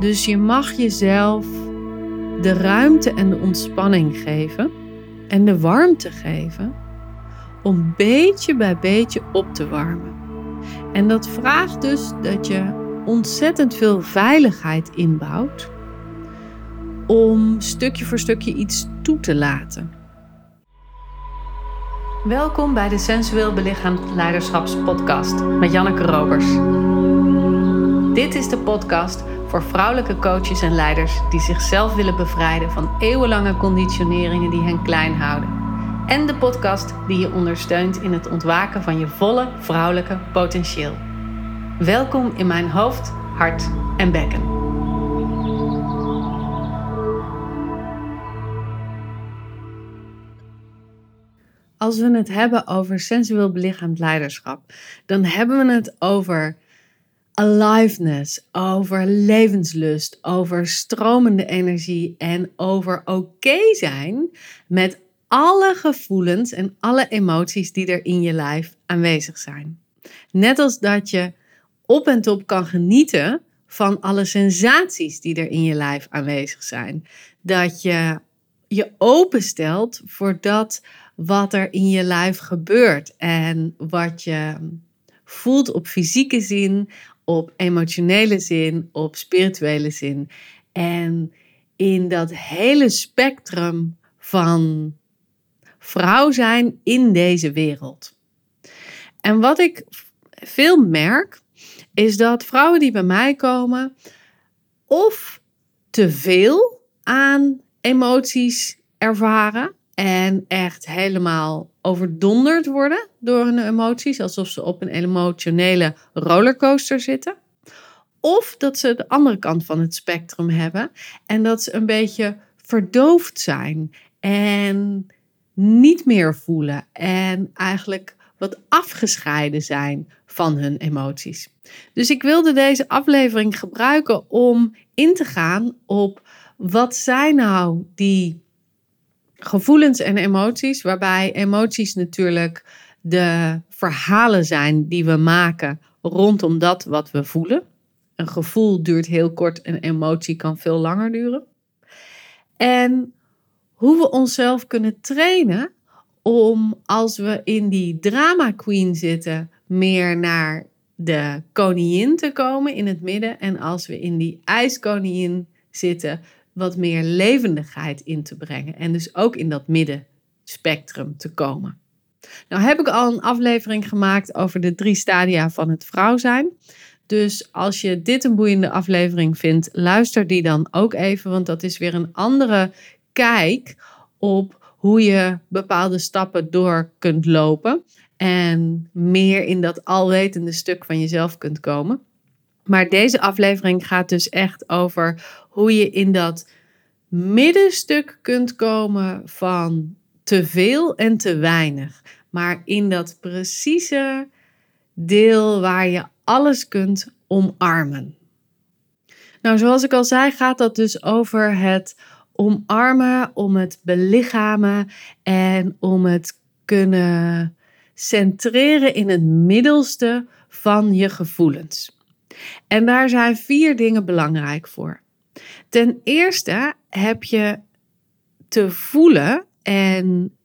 Dus je mag jezelf de ruimte en de ontspanning geven en de warmte geven om beetje bij beetje op te warmen. En dat vraagt dus dat je ontzettend veel veiligheid inbouwt om stukje voor stukje iets toe te laten. Welkom bij de Sensueel Belichaamd Leiderschapspodcast met Janneke Robers. Dit is de podcast voor vrouwelijke coaches en leiders die zichzelf willen bevrijden van eeuwenlange conditioneringen die hen klein houden. En de podcast die je ondersteunt in het ontwaken van je volle vrouwelijke potentieel. Welkom in mijn hoofd, hart en bekken. Als we het hebben over sensueel belichaamd leiderschap, dan hebben we het over aliveness, over levenslust, over stromende energie en over oké zijn met alle gevoelens en alle emoties die er in je lijf aanwezig zijn. Net als dat je op en top kan genieten van alle sensaties die er in je lijf aanwezig zijn. Dat je je openstelt voor dat wat er in je lijf gebeurt en wat je voelt op fysieke zin, op emotionele zin, op spirituele zin. En in dat hele spectrum van vrouw zijn in deze wereld. En wat ik veel merk, is dat vrouwen die bij mij komen, of te veel aan emoties ervaren en echt helemaal overdonderd worden door hun emoties, alsof ze op een emotionele rollercoaster zitten. Of dat ze de andere kant van het spectrum hebben en dat ze een beetje verdoofd zijn en niet meer voelen en eigenlijk wat afgescheiden zijn van hun emoties. Dus ik wilde deze aflevering gebruiken om in te gaan op wat zijn nou die gevoelens en emoties, waarbij emoties natuurlijk de verhalen zijn die we maken rondom dat wat we voelen. Een gevoel duurt heel kort, een emotie kan veel langer duren. En hoe we onszelf kunnen trainen om als we in die drama queen zitten, meer naar de koningin te komen in het midden. En als we in die ijskoningin zitten, wat meer levendigheid in te brengen. En dus ook in dat middenspectrum te komen. Nou heb ik al een aflevering gemaakt over de drie stadia van het vrouw zijn. Dus als je dit een boeiende aflevering vindt, luister die dan ook even. Want dat is weer een andere kijk op hoe je bepaalde stappen door kunt lopen. En meer in dat alwetende stuk van jezelf kunt komen. Maar deze aflevering gaat dus echt over hoe je in dat middenstuk kunt komen van te veel en te weinig. Maar in dat precieze deel waar je alles kunt omarmen. Nou, zoals ik al zei, gaat dat dus over het omarmen, om het belichamen en om het kunnen centreren in het middelste van je gevoelens. En daar zijn vier dingen belangrijk voor. Ten eerste heb je te voelen en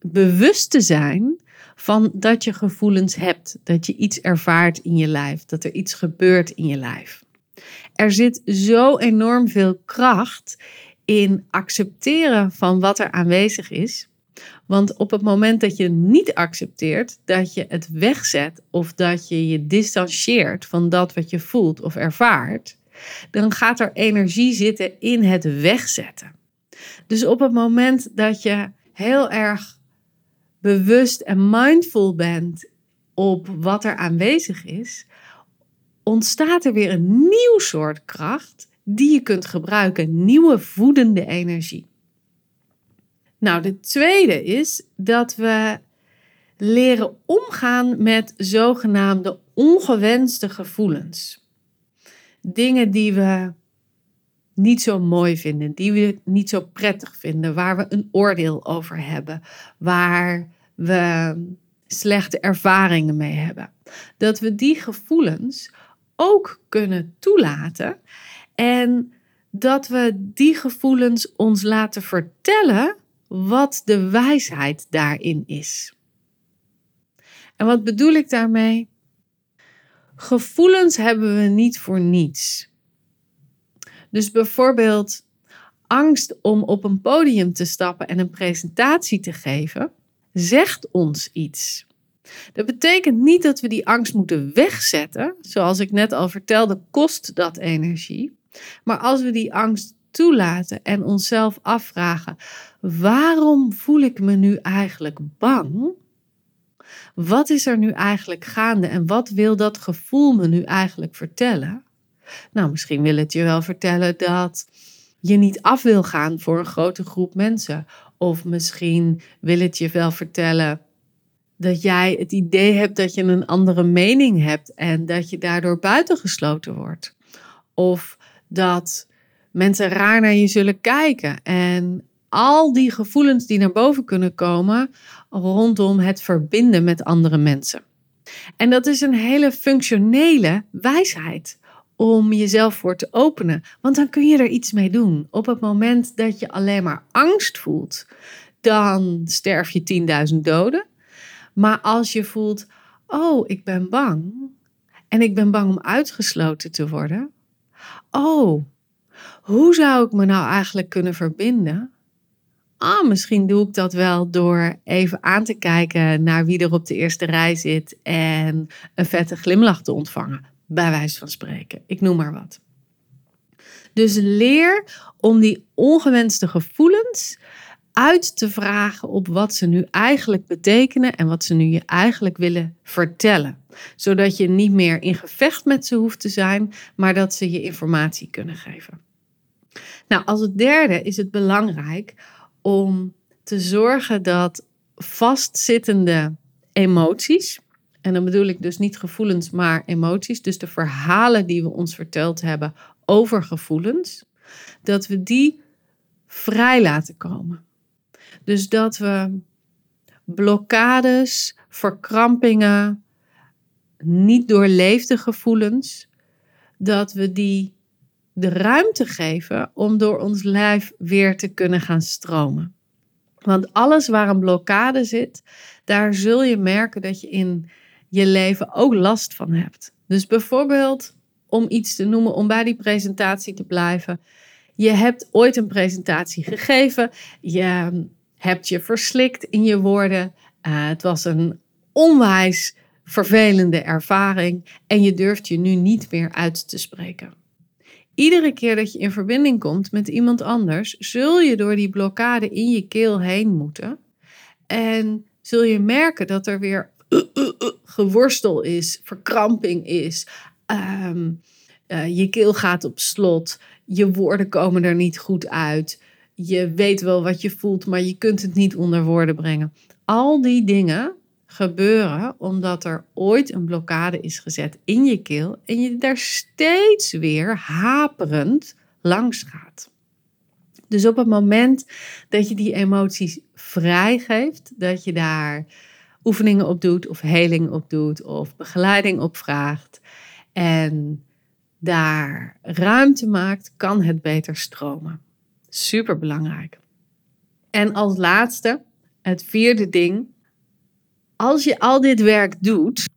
bewust te zijn van dat je gevoelens hebt, dat je iets ervaart in je lijf, dat er iets gebeurt in je lijf. Er zit zo enorm veel kracht in accepteren van wat er aanwezig is. Want op het moment dat je niet accepteert, dat je het wegzet of dat je je distancieert van dat wat je voelt of ervaart, dan gaat er energie zitten in het wegzetten. Dus op het moment dat je heel erg bewust en mindful bent op wat er aanwezig is, ontstaat er weer een nieuw soort kracht die je kunt gebruiken, nieuwe voedende energie. Nou, de tweede is dat we leren omgaan met zogenaamde ongewenste gevoelens. Dingen die we niet zo mooi vinden, die we niet zo prettig vinden, waar we een oordeel over hebben, waar we slechte ervaringen mee hebben. Dat we die gevoelens ook kunnen toelaten En dat we die gevoelens ons laten vertellen wat de wijsheid daarin is. En wat bedoel ik daarmee? Gevoelens hebben we niet voor niets. Dus bijvoorbeeld angst om op een podium te stappen en een presentatie te geven, zegt ons iets. Dat betekent niet dat we die angst moeten wegzetten. Zoals ik net al vertelde, kost dat energie. Maar als we die angst toelaten en onszelf afvragen: waarom voel ik me nu eigenlijk bang? Wat is er nu eigenlijk gaande en wat wil dat gevoel me nu eigenlijk vertellen? Nou, misschien wil het je wel vertellen dat je niet af wil gaan voor een grote groep mensen. Of misschien wil het je wel vertellen dat jij het idee hebt dat je een andere mening hebt en dat je daardoor buitengesloten wordt. Of dat mensen raar naar je zullen kijken. En al die gevoelens die naar boven kunnen komen rondom het verbinden met andere mensen. En dat is een hele functionele wijsheid om jezelf voor te openen. Want dan kun je er iets mee doen. Op het moment dat je alleen maar angst voelt, dan sterf je 10.000 doden. Maar als je voelt, oh, ik ben bang. En ik ben bang om uitgesloten te worden. Oh, hoe zou ik me nou eigenlijk kunnen verbinden? Ah, misschien doe ik dat wel door even aan te kijken naar wie er op de eerste rij zit en een vette glimlach te ontvangen, bij wijze van spreken. Ik noem maar wat. Dus leer om die ongewenste gevoelens uit te vragen op wat ze nu eigenlijk betekenen en wat ze nu je eigenlijk willen vertellen. Zodat je niet meer in gevecht met ze hoeft te zijn, maar dat ze je informatie kunnen geven. Nou, als het derde is het belangrijk om te zorgen dat vastzittende emoties, en dan bedoel ik dus niet gevoelens, maar emoties, dus de verhalen die we ons verteld hebben over gevoelens, dat we die vrij laten komen. Dus dat we blokkades, verkrampingen, niet doorleefde gevoelens, dat we die de ruimte geven om door ons lijf weer te kunnen gaan stromen. Want alles waar een blokkade zit, daar zul je merken dat je in je leven ook last van hebt. Dus bijvoorbeeld, om iets te noemen, om bij die presentatie te blijven. Je hebt ooit een presentatie gegeven. Je hebt je verslikt in je woorden. Uh, het was een onwijs vervelende ervaring en je durft je nu niet meer uit te spreken. Iedere keer dat je in verbinding komt met iemand anders, zul je door die blokkade in je keel heen moeten. En zul je merken dat er weer geworstel is, verkramping is. Ehm, eh, je keel gaat op slot. Je woorden komen er niet goed uit je weet wel wat je voelt, maar je kunt het niet onder woorden brengen. Al die dingen gebeuren omdat er ooit een blokkade is gezet in je keel en je daar steeds weer haperend langs gaat. Dus op het moment dat je die emoties vrijgeeft, dat je daar oefeningen op doet of heling op doet of begeleiding op vraagt en daar ruimte maakt, kan het beter stromen. Super belangrijk. En als laatste, het vierde ding. Als je al dit werk doet,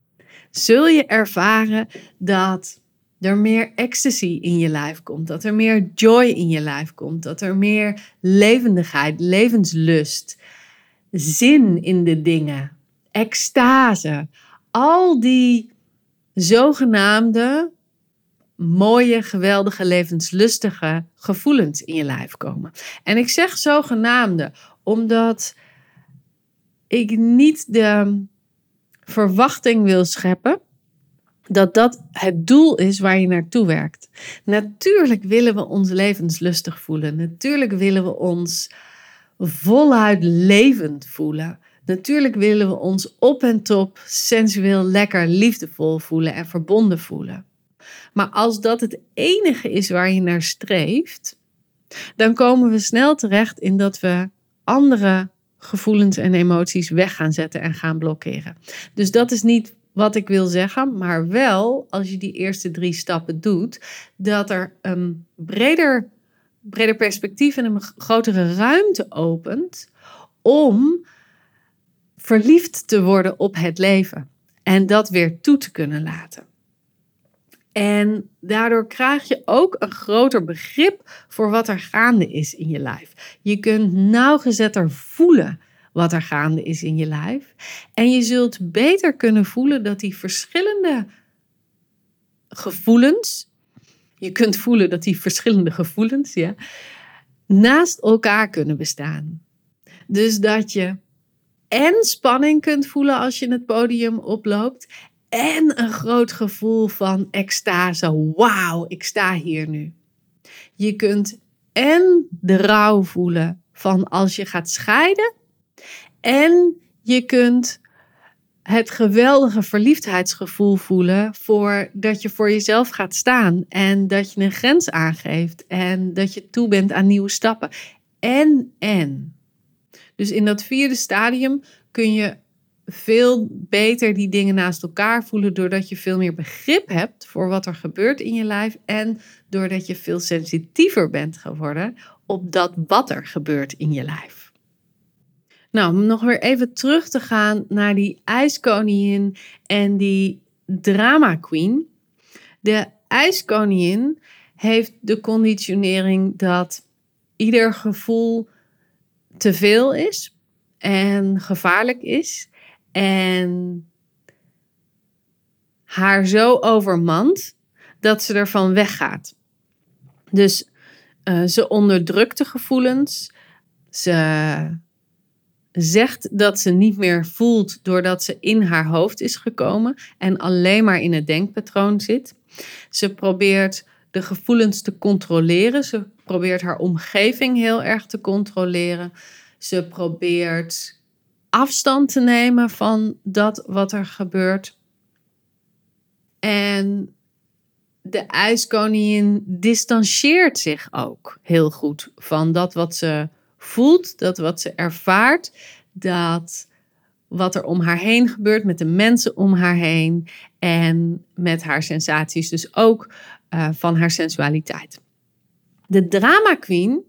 zul je ervaren dat er meer ecstasy in je lijf komt. Dat er meer joy in je lijf komt. Dat er meer levendigheid, levenslust, zin in de dingen, extase. Al die zogenaamde mooie, geweldige, levenslustige gevoelens in je lijf komen. En ik zeg zogenaamde, omdat ik niet de verwachting wil scheppen dat dat het doel is waar je naartoe werkt. Natuurlijk willen we ons levenslustig voelen. Natuurlijk willen we ons voluit levend voelen. Natuurlijk willen we ons op en top sensueel lekker liefdevol voelen en verbonden voelen. Maar als dat het enige is waar je naar streeft, dan komen we snel terecht in dat we andere gevoelens en emoties weg gaan zetten en gaan blokkeren. Dus dat is niet wat ik wil zeggen, maar wel als je die eerste drie stappen doet, dat er een breder, breder perspectief en een grotere ruimte opent om verliefd te worden op het leven en dat weer toe te kunnen laten. En daardoor krijg je ook een groter begrip voor wat er gaande is in je lijf. Je kunt nauwgezetter voelen wat er gaande is in je lijf. En je zult beter kunnen voelen dat die verschillende gevoelens, je kunt voelen dat die verschillende gevoelens, ja, naast elkaar kunnen bestaan. Dus dat je en spanning kunt voelen als je het podium oploopt en een groot gevoel van extase. Wauw, ik sta hier nu. Je kunt en de rouw voelen van als je gaat scheiden. En je kunt het geweldige verliefdheidsgevoel voelen voor dat je voor jezelf gaat staan en dat je een grens aangeeft en dat je toe bent aan nieuwe stappen. En en. Dus in dat vierde stadium kun je veel beter die dingen naast elkaar voelen doordat je veel meer begrip hebt voor wat er gebeurt in je lijf en doordat je veel sensitiever bent geworden op dat wat er gebeurt in je lijf. Nou, om nog weer even terug te gaan naar die ijskoningin en die drama queen. De ijskoningin heeft de conditionering dat ieder gevoel te veel is en gevaarlijk is en haar zo overmand dat ze ervan weggaat. Dus uh, ze onderdrukt de gevoelens. Ze zegt dat ze niet meer voelt doordat ze in haar hoofd is gekomen en alleen maar in het denkpatroon zit. Ze probeert de gevoelens te controleren. Ze probeert haar omgeving heel erg te controleren. Ze probeert afstand te nemen van dat wat er gebeurt. En de ijskoningin distancieert zich ook heel goed van dat wat ze voelt, dat wat ze ervaart, dat wat er om haar heen gebeurt, met de mensen om haar heen en met haar sensaties, dus ook uh, van haar sensualiteit. De drama queen,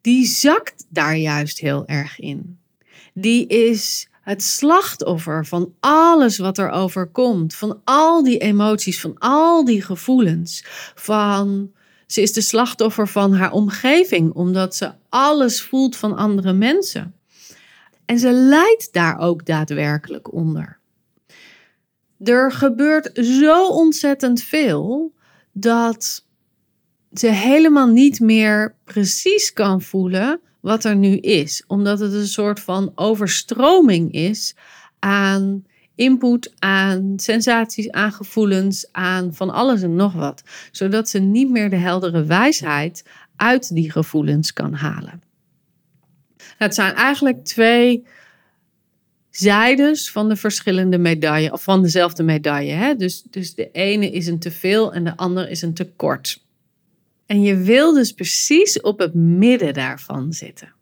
die zakt daar juist heel erg in die is het slachtoffer van alles wat er overkomt, van al die emoties, van al die gevoelens, van ze is de slachtoffer van haar omgeving omdat ze alles voelt van andere mensen. En ze lijdt daar ook daadwerkelijk onder. Er gebeurt zo ontzettend veel dat ze helemaal niet meer precies kan voelen wat er nu is. Omdat het een soort van overstroming is aan input, aan sensaties, aan gevoelens, aan van alles en nog wat. Zodat ze niet meer de heldere wijsheid uit die gevoelens kan halen. Het zijn eigenlijk twee zijdes van de verschillende medaille, of van dezelfde medaille. Hè? Dus, dus de ene is een teveel en de andere is een tekort. En je wil dus precies op het midden daarvan zitten.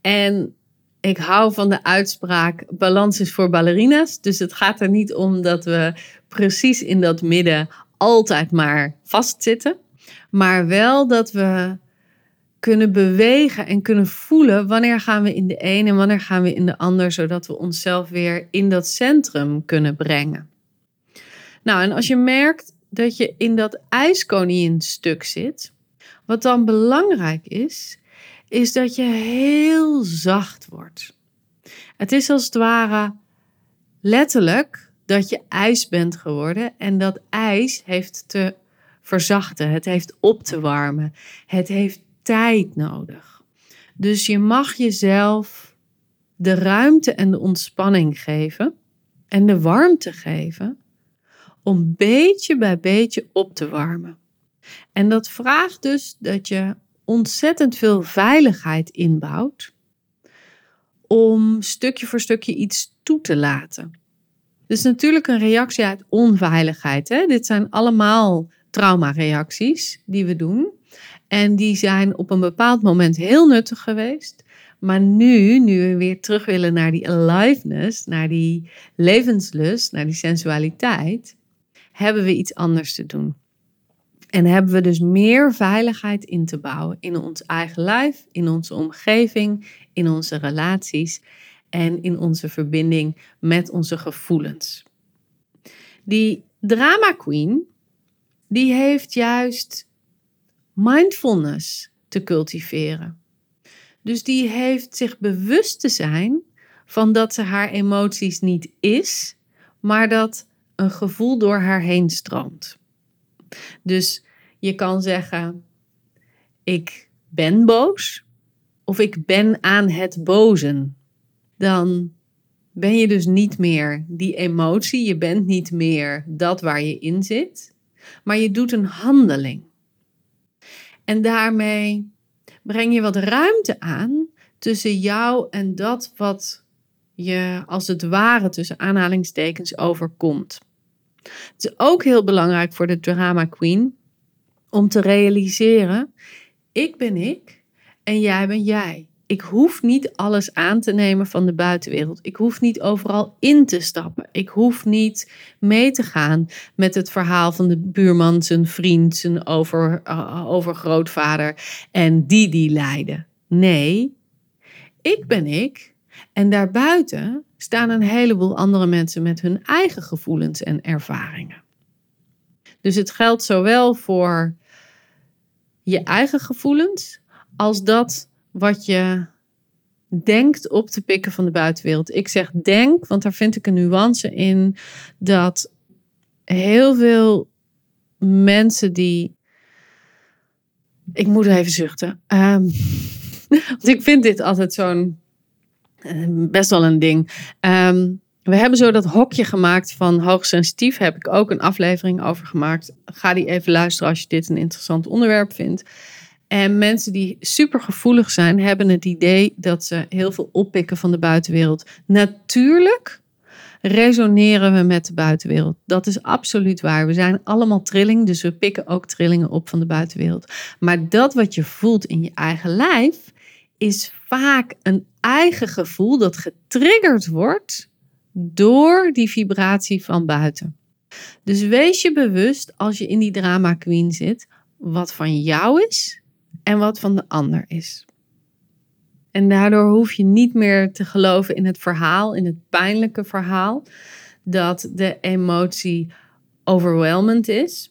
En ik hou van de uitspraak: balans is voor ballerina's. Dus het gaat er niet om dat we precies in dat midden altijd maar vastzitten. Maar wel dat we kunnen bewegen en kunnen voelen wanneer gaan we in de ene en wanneer gaan we in de ander, zodat we onszelf weer in dat centrum kunnen brengen. Nou, en als je merkt dat je in dat stuk zit. Wat dan belangrijk is, is dat je heel zacht wordt. Het is als het ware letterlijk dat je ijs bent geworden en dat ijs heeft te verzachten, het heeft op te warmen, het heeft tijd nodig. Dus je mag jezelf de ruimte en de ontspanning geven en de warmte geven om beetje bij beetje op te warmen. En dat vraagt dus dat je ontzettend veel veiligheid inbouwt om stukje voor stukje iets toe te laten. Dus natuurlijk een reactie uit onveiligheid. Hè? Dit zijn allemaal traumareacties die we doen. En die zijn op een bepaald moment heel nuttig geweest. Maar nu, nu we weer terug willen naar die aliveness, naar die levenslust, naar die sensualiteit, hebben we iets anders te doen. En hebben we dus meer veiligheid in te bouwen in ons eigen lijf, in onze omgeving, in onze relaties en in onze verbinding met onze gevoelens. Die drama queen, die heeft juist mindfulness te cultiveren. Dus die heeft zich bewust te zijn van dat ze haar emoties niet is, maar dat een gevoel door haar heen stroomt. Dus je kan zeggen: Ik ben boos of ik ben aan het bozen. Dan ben je dus niet meer die emotie, je bent niet meer dat waar je in zit, maar je doet een handeling. En daarmee breng je wat ruimte aan tussen jou en dat wat je als het ware tussen aanhalingstekens overkomt. Het is ook heel belangrijk voor de drama queen om te realiseren: ik ben ik en jij ben jij. Ik hoef niet alles aan te nemen van de buitenwereld. Ik hoef niet overal in te stappen. Ik hoef niet mee te gaan met het verhaal van de buurman, zijn vriend, zijn over, uh, overgrootvader en die die lijden. Nee, ik ben ik en daarbuiten staan een heleboel andere mensen met hun eigen gevoelens en ervaringen. Dus het geldt zowel voor je eigen gevoelens als dat wat je denkt op te pikken van de buitenwereld. Ik zeg denk, want daar vind ik een nuance in dat heel veel mensen die. Ik moet even zuchten. Um, want ik vind dit altijd zo'n. Uh, best wel een ding. Um, we hebben zo dat hokje gemaakt van hoogsensitief. Heb ik ook een aflevering over gemaakt. Ga die even luisteren als je dit een interessant onderwerp vindt. En mensen die super gevoelig zijn, hebben het idee dat ze heel veel oppikken van de buitenwereld. Natuurlijk resoneren we met de buitenwereld. Dat is absoluut waar. We zijn allemaal trilling, dus we pikken ook trillingen op van de buitenwereld. Maar dat wat je voelt in je eigen lijf, is vaak een eigen gevoel dat getriggerd wordt door die vibratie van buiten. Dus wees je bewust als je in die drama queen zit, wat van jou is en wat van de ander is. En daardoor hoef je niet meer te geloven in het verhaal, in het pijnlijke verhaal, dat de emotie overwhelmend is.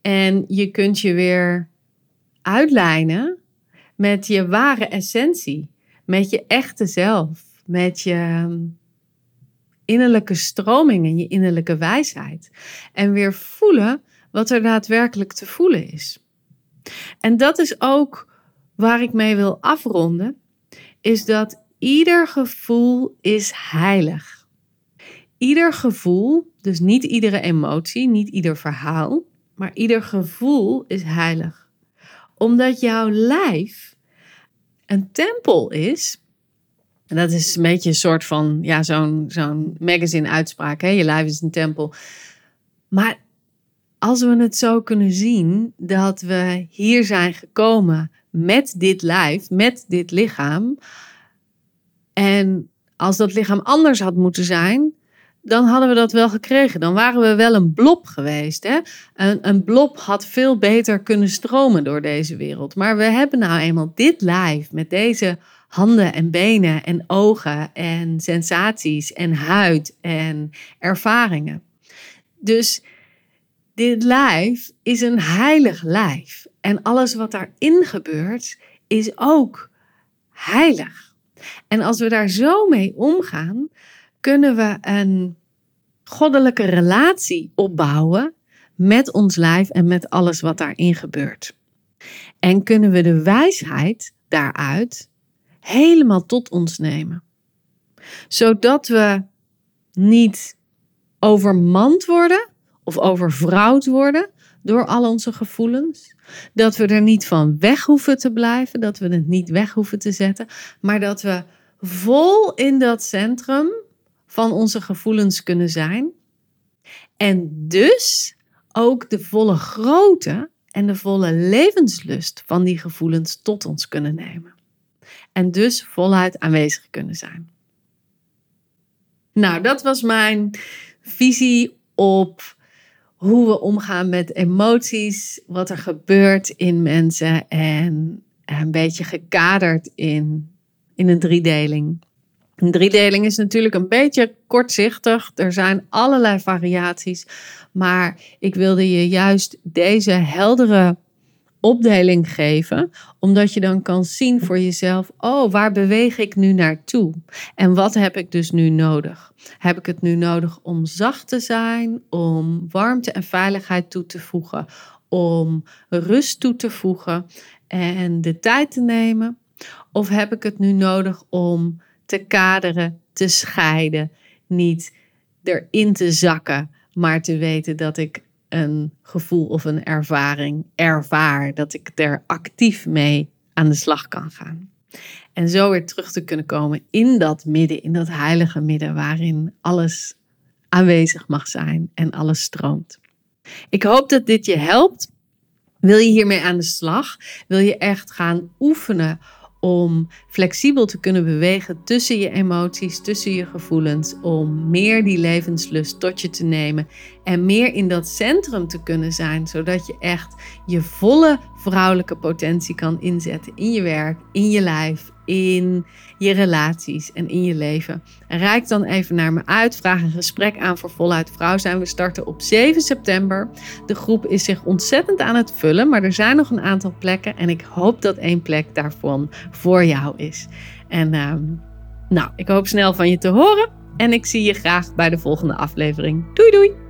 En je kunt je weer uitlijnen met je ware essentie, met je echte zelf, met je innerlijke stroming en je innerlijke wijsheid. En weer voelen wat er daadwerkelijk te voelen is. En dat is ook waar ik mee wil afronden, is dat ieder gevoel is heilig. Ieder gevoel, dus niet iedere emotie, niet ieder verhaal, maar ieder gevoel is heilig. Omdat jouw lijf een tempel is en dat is een beetje een soort van, ja, zo'n zo'n magazine-uitspraak. Je lijf is een tempel. Maar als we het zo kunnen zien dat we hier zijn gekomen met dit lijf, met dit lichaam. En als dat lichaam anders had moeten zijn, dan hadden we dat wel gekregen. Dan waren we wel een blob geweest. Hè? Een, een blob had veel beter kunnen stromen door deze wereld. Maar we hebben nou eenmaal dit lijf met deze handen en benen en ogen en sensaties en huid en ervaringen. Dus dit lijf is een heilig lijf. En alles wat daarin gebeurt is ook heilig. En als we daar zo mee omgaan, kunnen we een goddelijke relatie opbouwen met ons lijf en met alles wat daarin gebeurt. En kunnen we de wijsheid daaruit helemaal tot ons nemen. Zodat we niet overmand worden of overvrouwd worden door al onze gevoelens. Dat we er niet van weg hoeven te blijven, dat we het niet weg hoeven te zetten, maar dat we vol in dat centrum van onze gevoelens kunnen zijn. En dus ook de volle grootte en de volle levenslust van die gevoelens tot ons kunnen nemen. en dus voluit aanwezig kunnen zijn. Nou, dat was mijn visie op hoe we omgaan met emoties, wat er gebeurt in mensen en een beetje gekaderd in, in een driedeling. Een driedeling is natuurlijk een beetje kortzichtig. Er zijn allerlei variaties. Maar ik wilde je juist deze heldere opdeling geven, omdat je dan kan zien voor jezelf: oh, waar beweeg ik nu naartoe? En wat heb ik dus nu nodig? Heb ik het nu nodig om zacht te zijn, om warmte en veiligheid toe te voegen, om rust toe te voegen en de tijd te nemen? Of heb ik het nu nodig om te kaderen, te scheiden, niet erin te zakken, maar te weten dat ik een gevoel of een ervaring ervaar, dat ik er actief mee aan de slag kan gaan. En zo weer terug te kunnen komen in dat midden, in dat heilige midden waarin alles aanwezig mag zijn en alles stroomt. Ik hoop dat dit je helpt. Wil je hiermee aan de slag? Wil je echt gaan oefenen om flexibel te kunnen bewegen tussen je emoties, tussen je gevoelens, om meer die levenslust tot je te nemen en meer in dat centrum te kunnen zijn, zodat je echt je volle vrouwelijke potentie kan inzetten in je werk, in je lijf, in je relaties en in je leven. Rijk dan even naar me uit. Vraag een gesprek aan voor Voluit Vrouw zijn. We starten op 7 september. De groep is zich ontzettend aan het vullen, maar er zijn nog een aantal plekken en ik hoop dat één plek daarvan voor jou is. En ehm, nou, ik hoop snel van je te horen en ik zie je graag bij de volgende aflevering. Doei doei!